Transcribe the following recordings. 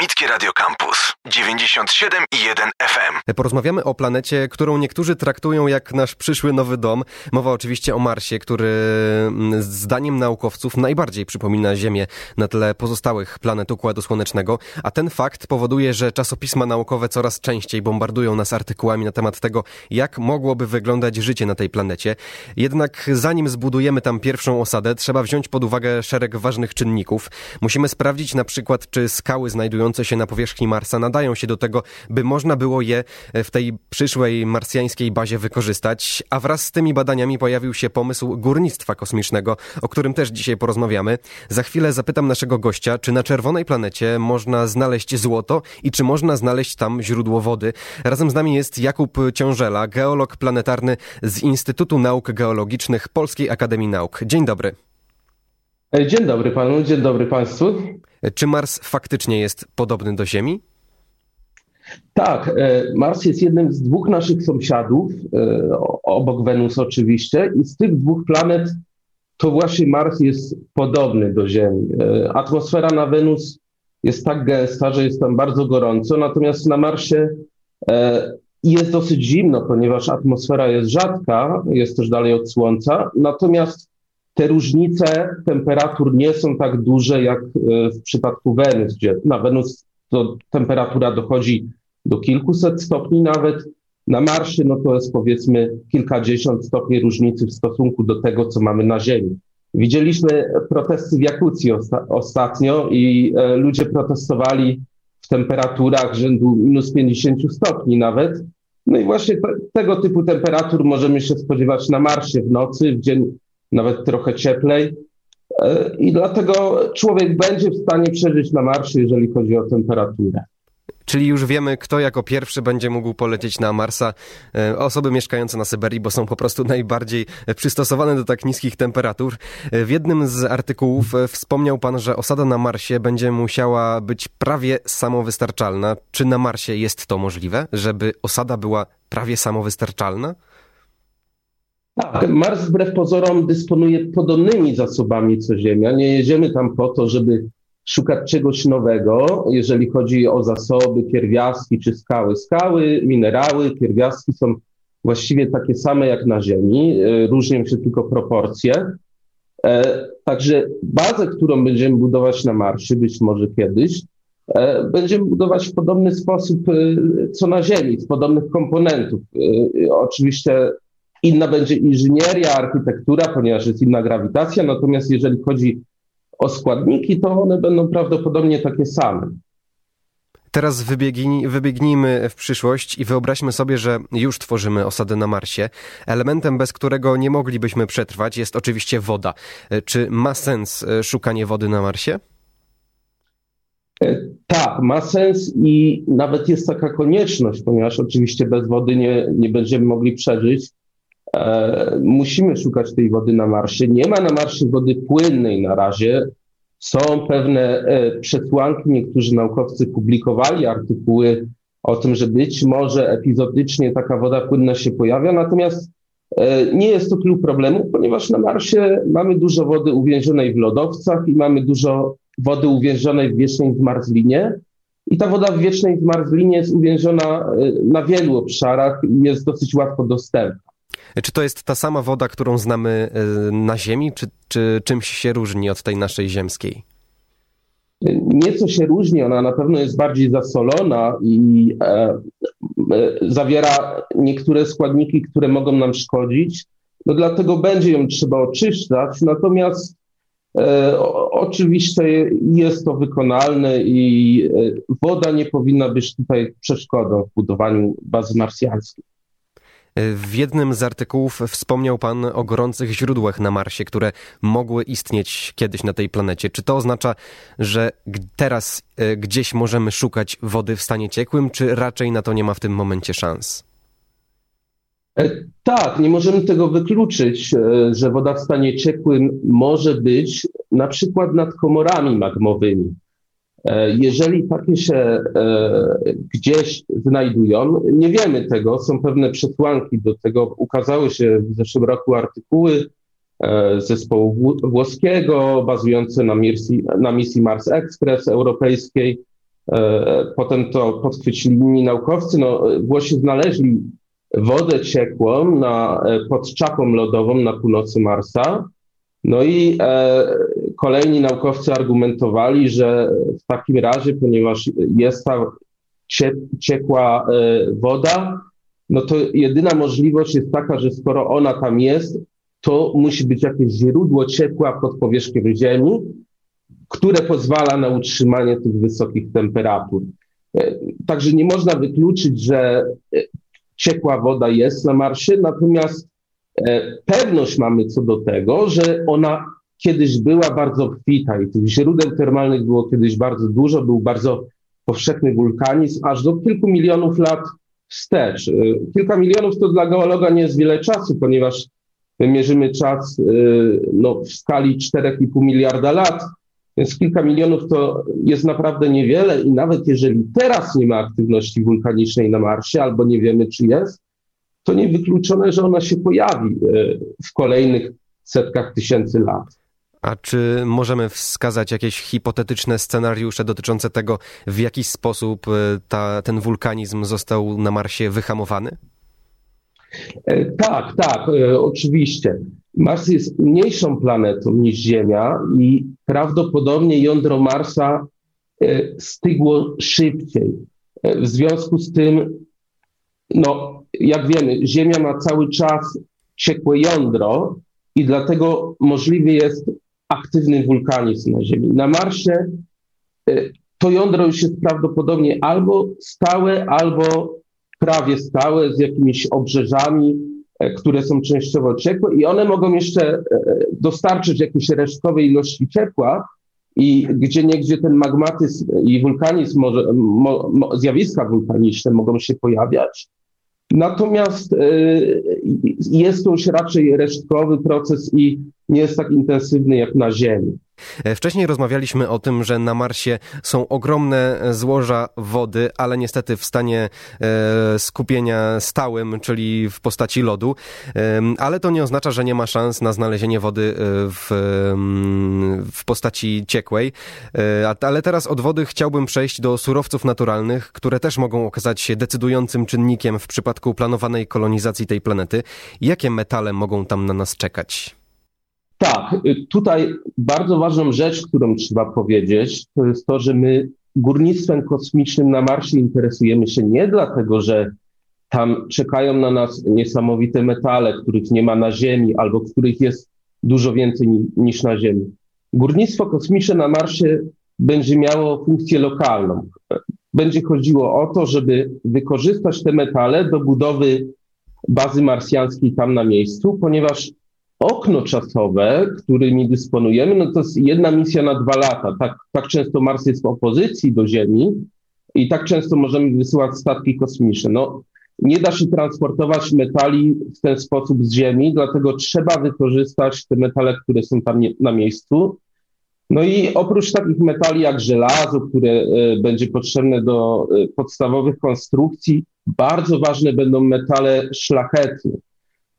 Akademickie Radio Campus 97 i 1 FM. Porozmawiamy o planecie, którą niektórzy traktują jak nasz przyszły nowy dom. Mowa oczywiście o Marsie, który mm, zdaniem naukowców najbardziej przypomina Ziemię na tle pozostałych planet Układu Słonecznego, a ten fakt powoduje, że czasopisma naukowe coraz częściej bombardują nas artykułami na temat tego, jak mogłoby wyglądać życie na tej planecie. Jednak zanim zbudujemy tam pierwszą osadę, trzeba wziąć pod uwagę szereg ważnych czynników. Musimy sprawdzić na przykład, czy skały znajdujące się na powierzchni Marsa nadają się do tego, by można było je w tej przyszłej marsjańskiej bazie wykorzystać, a wraz z tymi badaniami pojawił się pomysł górnictwa kosmicznego, o którym też dzisiaj porozmawiamy. Za chwilę zapytam naszego gościa, czy na czerwonej planecie można znaleźć złoto i czy można znaleźć tam źródło wody. Razem z nami jest Jakub Ciążela, geolog planetarny z Instytutu Nauk Geologicznych Polskiej Akademii Nauk. Dzień dobry. Dzień dobry panu, dzień dobry państwu. Czy Mars faktycznie jest podobny do Ziemi? Tak, e, Mars jest jednym z dwóch naszych sąsiadów, e, obok Wenus oczywiście, i z tych dwóch planet to właśnie Mars jest podobny do Ziemi. E, atmosfera na Wenus jest tak gęsta, że jest tam bardzo gorąco, natomiast na Marsie jest dosyć zimno, ponieważ atmosfera jest rzadka, jest też dalej od Słońca, natomiast te różnice temperatur nie są tak duże jak w przypadku Wenus, gdzie na Wenus to temperatura dochodzi do kilkuset stopni nawet. Na Marsie no to jest powiedzmy kilkadziesiąt stopni różnicy w stosunku do tego, co mamy na Ziemi. Widzieliśmy protesty w Jakucji osta ostatnio i e, ludzie protestowali w temperaturach rzędu minus 50 stopni nawet. No i właśnie te, tego typu temperatur możemy się spodziewać na Marsie w nocy, w dzień nawet trochę cieplej. E, I dlatego człowiek będzie w stanie przeżyć na Marsie, jeżeli chodzi o temperaturę. Czyli już wiemy, kto jako pierwszy będzie mógł polecieć na Marsa. E, osoby mieszkające na Syberii, bo są po prostu najbardziej przystosowane do tak niskich temperatur. E, w jednym z artykułów wspomniał pan, że osada na Marsie będzie musiała być prawie samowystarczalna. Czy na Marsie jest to możliwe, żeby osada była prawie samowystarczalna? Tak, Mars wbrew pozorom dysponuje podobnymi zasobami co Ziemia. Nie jedziemy tam po to, żeby szukać czegoś nowego, jeżeli chodzi o zasoby, pierwiastki czy skały. Skały, minerały, pierwiastki są właściwie takie same jak na Ziemi, e, różnią się tylko proporcje. E, także bazę, którą będziemy budować na Marsie, być może kiedyś, e, będziemy budować w podobny sposób co na Ziemi, z podobnych komponentów. Oczywiście Inna będzie inżynieria, architektura, ponieważ jest inna grawitacja, natomiast jeżeli chodzi o składniki, to one będą prawdopodobnie takie same. Teraz wybiegnij, wybiegnijmy w przyszłość i wyobraźmy sobie, że już tworzymy osadę na Marsie. Elementem, bez którego nie moglibyśmy przetrwać, jest oczywiście woda. Czy ma sens e, szukanie wody na Marsie? E, tak, ma sens i nawet jest taka konieczność, ponieważ oczywiście bez wody nie, nie będziemy mogli przeżyć. E, musimy szukać tej wody na Marsie. Nie ma na Marsie wody płynnej na razie. Są pewne e, przesłanki, niektórzy naukowcy publikowali artykuły o tym, że być może epizodycznie taka woda płynna się pojawia, natomiast e, nie jest to tylu problemu, ponieważ na Marsie mamy dużo wody uwięzionej w lodowcach i mamy dużo wody uwięzionej w wiecznej zmarzlinie. I ta woda w wiecznej zmarzlinie jest uwięziona na wielu obszarach i jest dosyć łatwo dostępna. Czy to jest ta sama woda, którą znamy e, na Ziemi, czy, czy czymś się różni od tej naszej ziemskiej? Nieco się różni, ona na pewno jest bardziej zasolona i e, e, zawiera niektóre składniki, które mogą nam szkodzić. No dlatego będzie ją trzeba oczyszczać, natomiast e, oczywiście jest to wykonalne i e, woda nie powinna być tutaj przeszkodą w budowaniu bazy marsjańskiej. W jednym z artykułów wspomniał Pan o gorących źródłach na Marsie, które mogły istnieć kiedyś na tej planecie. Czy to oznacza, że teraz e, gdzieś możemy szukać wody w stanie ciekłym, czy raczej na to nie ma w tym momencie szans? E, tak, nie możemy tego wykluczyć, e, że woda w stanie ciekłym może być na przykład nad komorami magmowymi. E, jeżeli takie się e, gdzieś znajdują, nie wiemy tego, są pewne przesłanki do tego. Ukazały się w zeszłym roku artykuły e, zespołu włoskiego bazujące na misji, na misji Mars Express europejskiej, Potem to podchwycili inni naukowcy. No, Włosi znaleźli wodę ciekłą na, pod czapą lodową na północy Marsa. No i e, kolejni naukowcy argumentowali, że w takim razie, ponieważ jest ta ciekła e, woda, no to jedyna możliwość jest taka, że skoro ona tam jest, to musi być jakieś źródło ciepła pod powierzchnią Ziemi, które pozwala na utrzymanie tych wysokich temperatur. E, także nie można wykluczyć, że e, ciekła woda jest na Marsie, natomiast pewność mamy co do tego, że ona kiedyś była bardzo obfita i tych źródeł termalnych było kiedyś bardzo dużo, był bardzo powszechny wulkanizm aż do kilku milionów lat wstecz. Y, kilka milionów to dla geologa nie jest wiele czasu, ponieważ my mierzymy czas y, no, w skali 4,5 miliarda lat, więc kilka milionów to jest naprawdę niewiele i nawet jeżeli teraz nie ma aktywności wulkanicznej na Marsie albo nie wiemy, czy jest, to niewykluczone, że ona się pojawi y, w kolejnych setkach tysięcy lat. A czy możemy wskazać jakieś hipotetyczne scenariusze dotyczące tego, w jaki sposób e, ta, ten wulkanizm został na Marsie wyhamowany? E, tak, tak, e, oczywiście. Mars jest mniejszą planetą niż Ziemia i prawdopodobnie jądro Marsa stygło szybciej. W związku z tym, no, jak wiemy, Ziemia ma cały czas ciekłe jądro i dlatego możliwy jest aktywny wulkanizm na Ziemi. Na Marsie y, to jądro już jest prawdopodobnie albo stałe, albo prawie stałe, z jakimiś obrzeżami, e, które są częściowo ciepłe i one mogą jeszcze e, dostarczyć jakieś resztkowe ilości ciepła i gdzie niegdzie ten magmatyzm i wulkanizm, może, mo, mo, zjawiska wulkaniczne mogą się pojawiać. Natomiast y, jest to już raczej resztkowy proces i nie jest tak intensywny jak na Ziemi. E, wcześniej rozmawialiśmy o tym, że na Marsie są ogromne złoża wody, ale niestety w stanie e, skupienia stałym, czyli w postaci lodu. Ale to nie oznacza, że nie ma szans na znalezienie wody e, w, w postaci ciekłej. Ale teraz od wody chciałbym przejść do surowców naturalnych, które też mogą okazać się decydującym czynnikiem w przypadku planowanej kolonizacji tej planety. Jakie metale mogą tam na nas czekać? Tak, y, tutaj bardzo ważną rzecz, którą trzeba powiedzieć, to jest to, że my górnictwem kosmicznym na Marsie interesujemy się nie dlatego, że tam czekają na nas niesamowite metale, których nie ma na Ziemi albo których jest dużo więcej niż na Ziemi. Górnictwo kosmiczne na Marsie będzie miało funkcję lokalną. Będzie chodziło o to, żeby wykorzystać te metale do budowy bazy marsjańskiej tam na miejscu, ponieważ okno czasowe, którymi dysponujemy, no to jest jedna misja na dwa lata. Tak, tak często Mars jest w opozycji do Ziemi i tak często możemy wysyłać statki kosmiczne. No, nie da się transportować metali w ten sposób z Ziemi, dlatego trzeba wykorzystać te metale, które są tam nie, na miejscu. No i oprócz takich metali jak żelazo, które y, będzie potrzebne do y, podstawowych konstrukcji, bardzo ważne będą metale szlachetne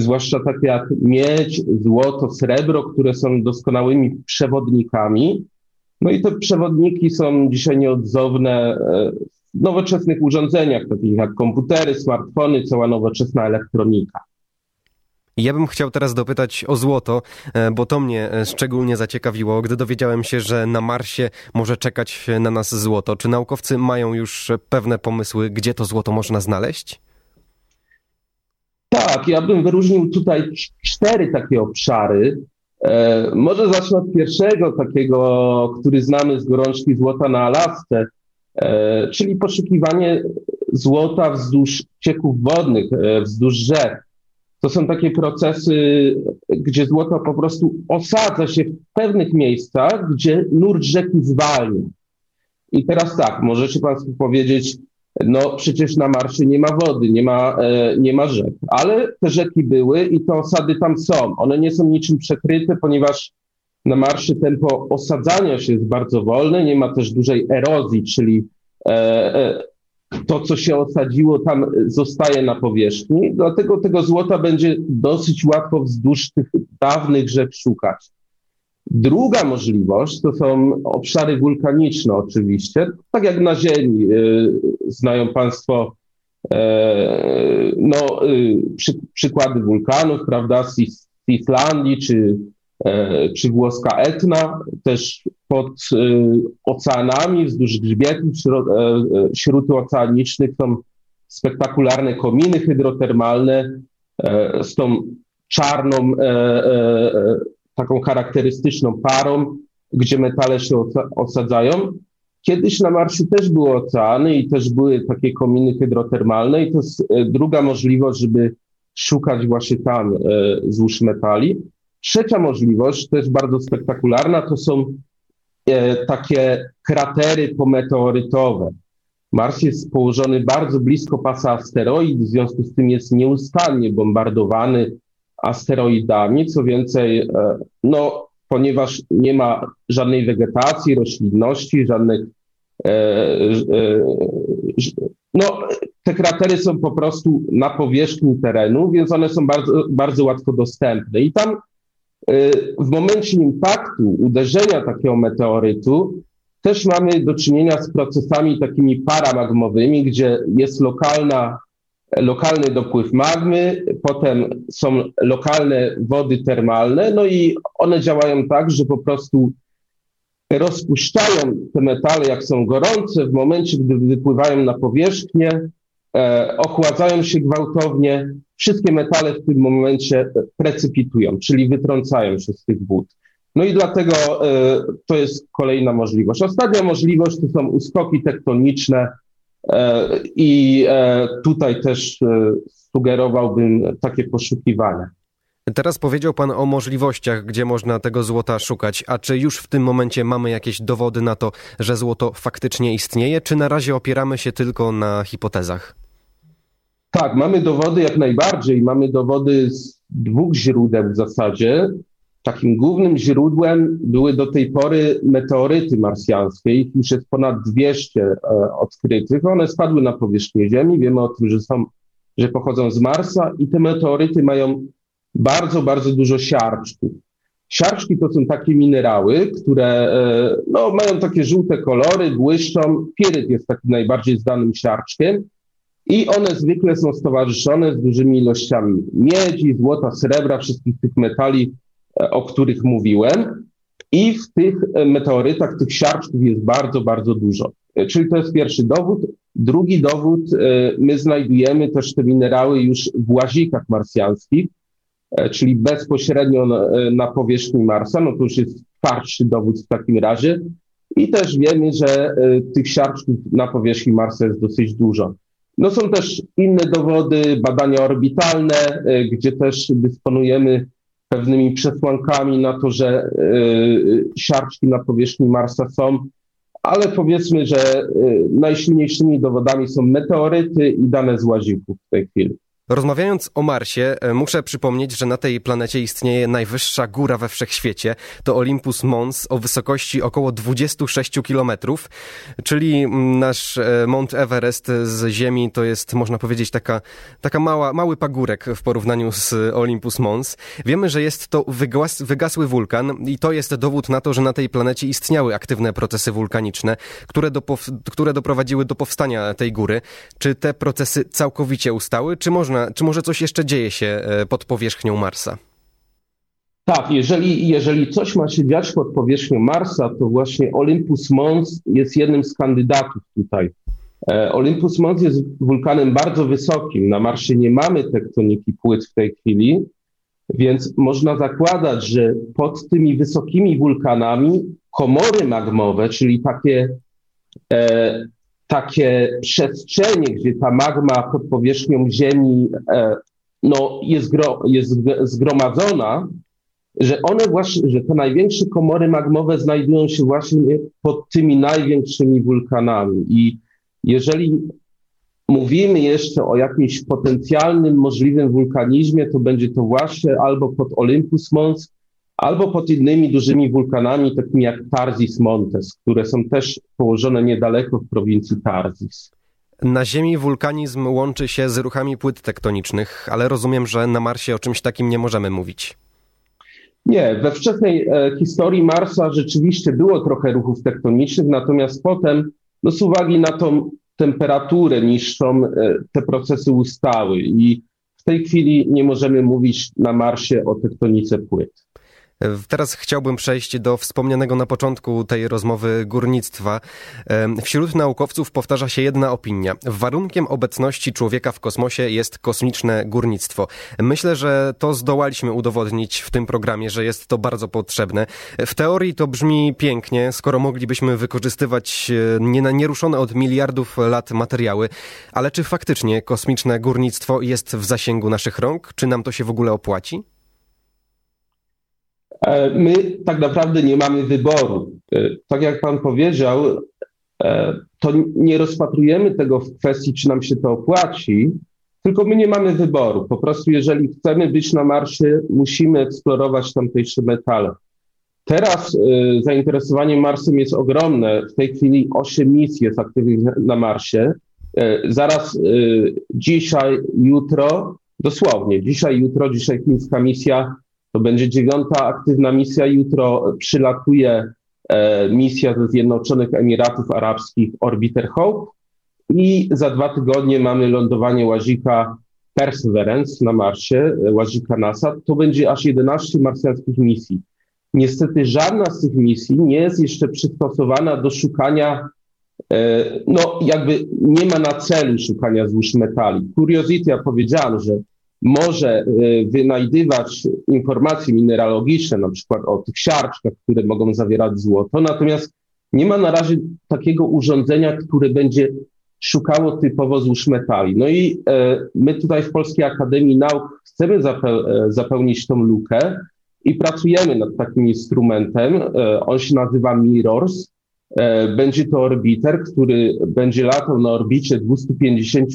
zwłaszcza takie jak miedź, złoto, srebro, które są doskonałymi przewodnikami. No i te przewodniki są dzisiaj nieodzowne e, w nowoczesnych urządzeniach, takich jak komputery, smartfony, cała nowoczesna elektronika. Ja bym chciał teraz dopytać o złoto, e, bo to mnie e, szczególnie zaciekawiło, gdy dowiedziałem się, że na Marsie może czekać na nas złoto. Czy naukowcy mają już pewne pomysły, gdzie to złoto można znaleźć? Tak, ja bym wyróżnił tutaj cztery takie obszary. E, może zacznę od pierwszego, takiego, który znamy z gorączki złota na Alasce, e, czyli poszukiwanie złota wzdłuż cieków wodnych, e, wzdłuż rzek. To są takie procesy, gdzie złoto po prostu osadza się w pewnych miejscach, gdzie nurt rzeki zwalnia. I teraz tak, możecie Państwo powiedzieć, no przecież na Marsie nie ma wody, nie ma, e, nie ma rzek, ale te rzeki były i te osady tam są. One nie są niczym przekryte, ponieważ na Marsie tempo osadzania się jest bardzo wolne, nie ma też dużej erozji, czyli e, e, to, co się osadziło, tam zostaje na powierzchni, dlatego tego złota będzie dosyć łatwo wzdłuż tych dawnych rzek szukać. Druga możliwość to są obszary wulkaniczne oczywiście, tak jak na Ziemi. Znają Państwo no, przy, przykłady wulkanów, prawda, z Islandii czy, czy włoska Etna, też pod oceanami, wzdłuż grzbietów śródoceanicznych są spektakularne kominy hydrotermalne z tą czarną, taką charakterystyczną parą, gdzie metale się osadzają. Kiedyś na Marsie też były oceany i też były takie kominy hydrotermalne i to jest e, druga możliwość, żeby szukać właśnie tam e, złóż metali. Trzecia możliwość, też bardzo spektakularna, to są e, takie kratery pometeorytowe. Mars jest położony bardzo blisko pasa asteroid, w związku z tym jest nieustannie bombardowany asteroidami. Co więcej, no, ponieważ nie ma żadnej wegetacji, roślinności, żadnych. E, e, no, te kratery są po prostu na powierzchni terenu, więc one są bardzo, bardzo łatwo dostępne. I tam e, w momencie impaktu, uderzenia takiego meteorytu, też mamy do czynienia z procesami takimi paramagmowymi, gdzie jest lokalna lokalny dopływ magmy, potem są lokalne wody termalne, no i one działają tak, że po prostu rozpuszczają te metale, jak są gorące, w momencie, gdy wypływają na powierzchnię, e, ochładzają się gwałtownie, wszystkie metale w tym momencie precypitują, czyli wytrącają się z tych wód. No i dlatego e, to jest kolejna możliwość. Ostatnia możliwość to są uskoki tektoniczne, I e, tutaj też e, sugerowałbym takie poszukiwania. Teraz powiedział Pan o możliwościach, gdzie można tego złota szukać. A czy już w tym momencie mamy jakieś dowody na to, że złoto faktycznie istnieje, czy na razie opieramy się tylko na hipotezach? Tak, mamy dowody jak najbardziej. Mamy dowody z dwóch źródeł w zasadzie. Takim głównym źródłem były do tej pory meteoryty marsjańskie. Ich już jest ponad 200 e, odkrytych. One spadły na powierzchnię Ziemi. Wiemy o tym, że są, że pochodzą z Marsa i te meteoryty mają bardzo, bardzo dużo siarczków. Siarczki to są takie minerały, które e, no, mają takie żółte kolory, błyszczą. Piryt jest takim najbardziej znanym siarczkiem. I one zwykle są stowarzyszone z dużymi ilościami miedzi, złota, srebra, wszystkich tych metali, o których mówiłem. I w tych meteorytach tych siarczków jest bardzo, bardzo dużo. Czyli to jest pierwszy dowód. Drugi dowód, e, my znajdujemy też te minerały już w łazikach marsjańskich, e, czyli bezpośrednio na, e, na powierzchni Marsa, no to już jest twardszy dowód w takim razie. I też wiemy, że tych siarczków na powierzchni Marsa jest dosyć dużo. No są też inne dowody, badania orbitalne, gdzie też dysponujemy pewnymi przesłankami na to, że y, siarczki na powierzchni Marsa są, ale powiedzmy, że y, najsilniejszymi dowodami są meteoryty i dane z łazików w tej chwili. Rozmawiając o Marsie, e, muszę przypomnieć, że na tej planecie istnieje najwyższa góra we wszechświecie. To Olympus Mons o wysokości około 26 kilometrów, czyli mm, nasz e, Mount Everest z Ziemi to jest, można powiedzieć, taka, taka mała, mały pagórek w porównaniu z Olympus Mons. Wiemy, że jest to wygas, wygasły wulkan i to jest dowód na to, że na tej planecie istniały aktywne procesy wulkaniczne, które, do, które doprowadziły do powstania tej góry. Czy te procesy całkowicie ustały, czy można czy może coś jeszcze dzieje się e, pod powierzchnią Marsa? Tak, jeżeli, jeżeli coś ma się dziać pod powierzchnią Marsa, to właśnie Olympus Mons jest jednym z kandydatów tutaj. E, Olympus Mons jest wulkanem bardzo wysokim. Na Marsie nie mamy tektoniki płyt w tej chwili, więc można zakładać, że pod tymi wysokimi wulkanami komory magmowe, czyli takie e, takie przestrzenie, gdzie ta magma pod powierzchnią Ziemi e, no, jest, gro, jest zgromadzona, że one właśnie, że te największe komory magmowe znajdują się właśnie pod tymi największymi wulkanami. I jeżeli mówimy jeszcze o jakimś potencjalnym, możliwym wulkanizmie, to będzie to właśnie albo pod Olympus Mons, albo pod innymi dużymi wulkanami, takimi jak Tarzis Montes, które są też położone niedaleko w prowincji Tarzis. Na Ziemi wulkanizm łączy się z ruchami płyt tektonicznych, ale rozumiem, że na Marsie o czymś takim nie możemy mówić. Nie, we wczesnej e, historii Marsa rzeczywiście było trochę ruchów tektonicznych, natomiast potem, no z uwagi na tą temperaturę niższą, e, te procesy ustały i w tej chwili nie możemy mówić na Marsie o tektonice płyt. Teraz chciałbym przejść do wspomnianego na początku tej rozmowy górnictwa. Wśród naukowców powtarza się jedna opinia. Warunkiem obecności człowieka w kosmosie jest kosmiczne górnictwo. Myślę, że to zdołaliśmy udowodnić w tym programie, że jest to bardzo potrzebne. W teorii to brzmi pięknie, skoro moglibyśmy wykorzystywać e, nieruszone od miliardów lat materiały, ale czy faktycznie kosmiczne górnictwo jest w zasięgu naszych rąk? Czy nam to się w ogóle opłaci? E, my tak naprawdę nie mamy wyboru. E, tak jak pan powiedział, e, to nie rozpatrujemy tego w kwestii, czy nam się to opłaci, tylko my nie mamy wyboru. Po prostu, jeżeli chcemy być na Marsie, musimy eksplorować tamtejsze metale. Teraz zainteresowanie Marsem jest ogromne. W tej chwili osiem misji jest aktywnych na Marsie. Zaraz dzisiaj, jutro, dosłownie dzisiaj, jutro, dzisiaj chińska misja to będzie dziewiąta aktywna misja. Jutro przylatuje e, misja ze Zjednoczonych Emiratów Arabskich Orbiter Hope i za dwa tygodnie mamy lądowanie łazika Perseverance na Marsie, e, łazika NASA. To będzie aż 11 marsjańskich misji. Niestety żadna z tych misji nie jest jeszcze przystosowana do szukania, e, no jakby nie ma na celu szukania złóż metali. Curiosity, ja powiedziałem, że może y, wynajdywać informacje mineralogiczne, na przykład o tych siarczkach, które mogą zawierać złoto, natomiast nie ma na razie takiego urządzenia, które będzie szukało typowo złóż metali. No i e, my tutaj w Polskiej Akademii Nauk chcemy e, zapełnić tą lukę i pracujemy nad takim instrumentem. E, on się nazywa MIRRORS. Będzie to orbiter, który będzie latał na orbicie 250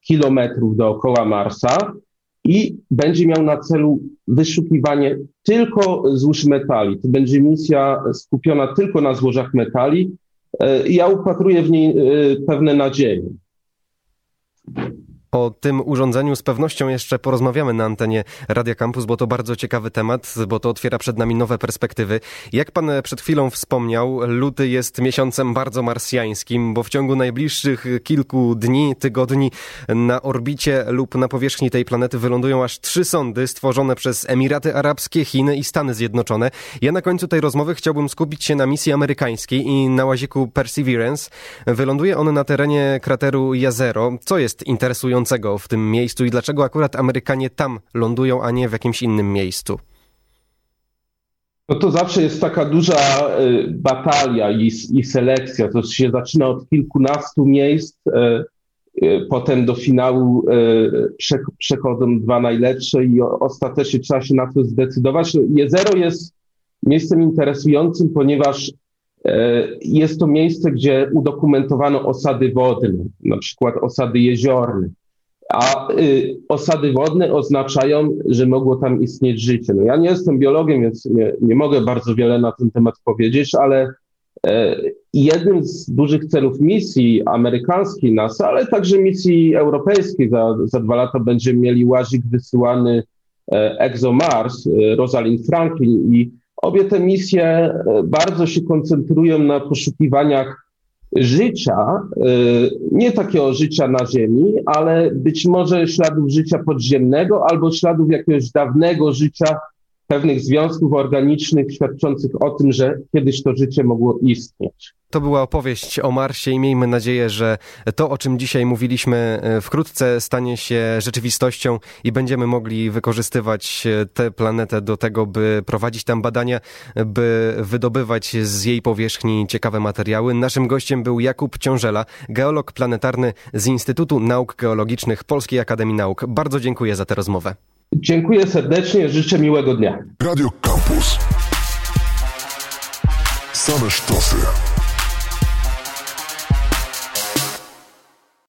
kilometrów dookoła Marsa i będzie miał na celu wyszukiwanie tylko złóż metali. To będzie misja skupiona tylko na złożach metali. E, ja upatruję w niej e, pewne nadzieje. O tym urządzeniu z pewnością jeszcze porozmawiamy na antenie Radia Campus, bo to bardzo ciekawy temat, bo to otwiera przed nami nowe perspektywy. Jak pan przed chwilą wspomniał, luty jest miesiącem bardzo marsjańskim, bo w ciągu najbliższych kilku dni, tygodni na orbicie lub na powierzchni tej planety wylądują aż trzy sondy stworzone przez Emiraty Arabskie, Chiny i Stany Zjednoczone. Ja na końcu tej rozmowy chciałbym skupić się na misji amerykańskiej i na łaziku Perseverance. Wyląduje on na terenie krateru Jazero. Co jest interesujące w tym miejscu i dlaczego akurat Amerykanie tam lądują, a nie w jakimś innym miejscu? No to zawsze jest taka duża y, batalia i, i, selekcja. To się zaczyna od kilkunastu miejsc, y, y, potem do finału przechodzą dwa najlepsze i ostatecznie trzeba się na to zdecydować. Jezero jest miejscem interesującym, ponieważ jest to miejsce, gdzie udokumentowano osady wodne, na przykład osady jeziorne a y, osady wodne oznaczają, że mogło tam istnieć życie. No ja nie jestem biologiem, więc nie, nie mogę bardzo wiele na ten temat powiedzieć, ale e, jednym z dużych celów misji amerykańskiej NASA, ale także misji europejskiej, za, za dwa lata będziemy mieli łazik wysyłany e, ExoMars, e, Rosalind Franklin i obie te misje bardzo się koncentrują na poszukiwaniach życia, y, nie takiego życia na Ziemi, ale być może śladów życia podziemnego albo śladów jakiegoś dawnego życia, pewnych związków organicznych świadczących o tym, że kiedyś to życie mogło istnieć. To była opowieść o Marsie i miejmy nadzieję, że to, o czym dzisiaj mówiliśmy, e, wkrótce stanie się rzeczywistością i będziemy mogli wykorzystywać e, tę planetę do tego, by prowadzić tam badania, by wydobywać z jej powierzchni ciekawe materiały. Naszym gościem był Jakub Ciążela, geolog planetarny z Instytutu Nauk Geologicznych Polskiej Akademii Nauk. Bardzo dziękuję za tę rozmowę. Dziękuję serdecznie, życzę miłego dnia. Radio Campus. Same sztosy.